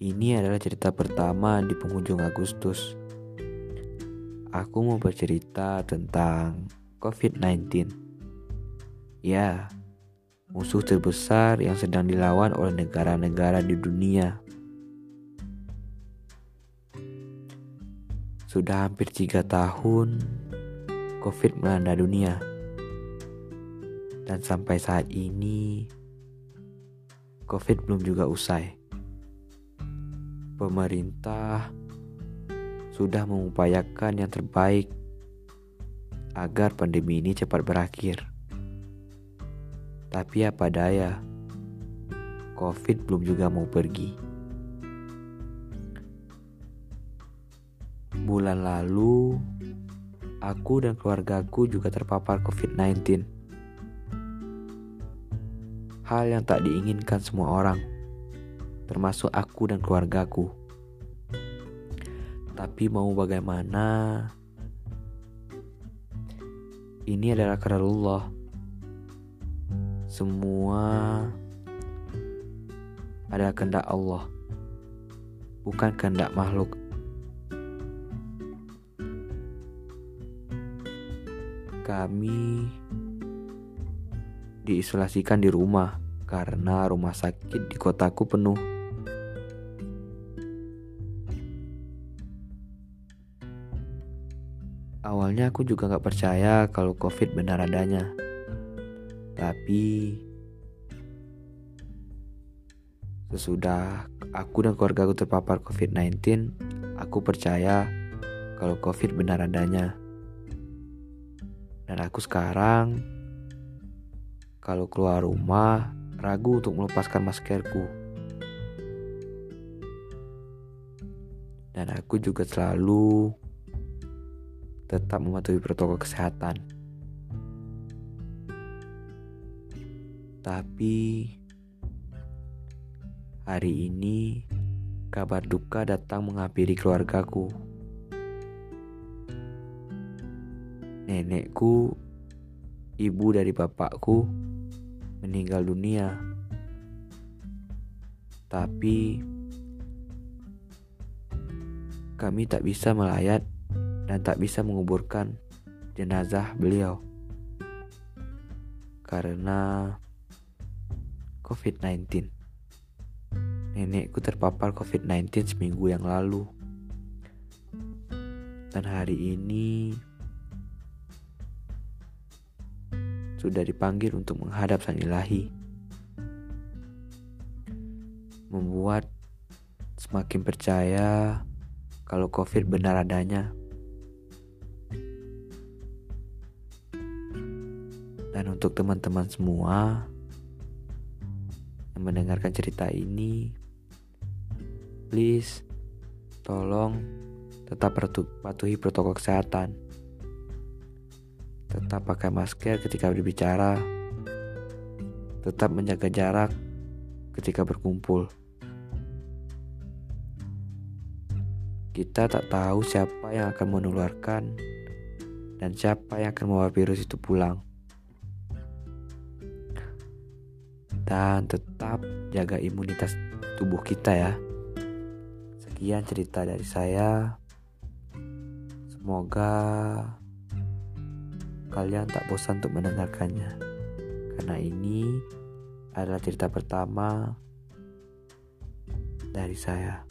Ini adalah cerita pertama di penghujung Agustus. Aku mau bercerita tentang COVID-19. Ya, musuh terbesar yang sedang dilawan oleh negara-negara di dunia. Sudah hampir tiga tahun COVID melanda dunia. Dan sampai saat ini, COVID belum juga usai pemerintah sudah mengupayakan yang terbaik agar pandemi ini cepat berakhir. Tapi apa daya, COVID belum juga mau pergi. Bulan lalu, aku dan keluargaku juga terpapar COVID-19. Hal yang tak diinginkan semua orang termasuk aku dan keluargaku. Tapi mau bagaimana? Ini adalah Allah. Semua adalah kehendak Allah, bukan kehendak makhluk. Kami diisolasikan di rumah karena rumah sakit di kotaku penuh. Awalnya aku juga gak percaya kalau COVID benar adanya. Tapi sesudah aku dan keluarga aku terpapar COVID-19, aku percaya kalau COVID benar adanya. Dan aku sekarang kalau keluar rumah ragu untuk melepaskan maskerku. Dan aku juga selalu tetap mematuhi protokol kesehatan. Tapi hari ini kabar duka datang menghampiri keluargaku. Nenekku, ibu dari bapakku, meninggal dunia. Tapi kami tak bisa melayat dan tak bisa menguburkan jenazah beliau karena COVID-19. Nenekku terpapar COVID-19 seminggu yang lalu. Dan hari ini sudah dipanggil untuk menghadap Sang Ilahi. Membuat semakin percaya kalau COVID benar adanya. Dan untuk teman-teman semua yang mendengarkan cerita ini, please tolong tetap patuhi protokol kesehatan. Tetap pakai masker ketika berbicara. Tetap menjaga jarak ketika berkumpul. Kita tak tahu siapa yang akan menularkan dan siapa yang akan membawa virus itu pulang. Dan tetap jaga imunitas tubuh kita ya. Sekian cerita dari saya. Semoga kalian tak bosan untuk mendengarkannya. Karena ini adalah cerita pertama dari saya.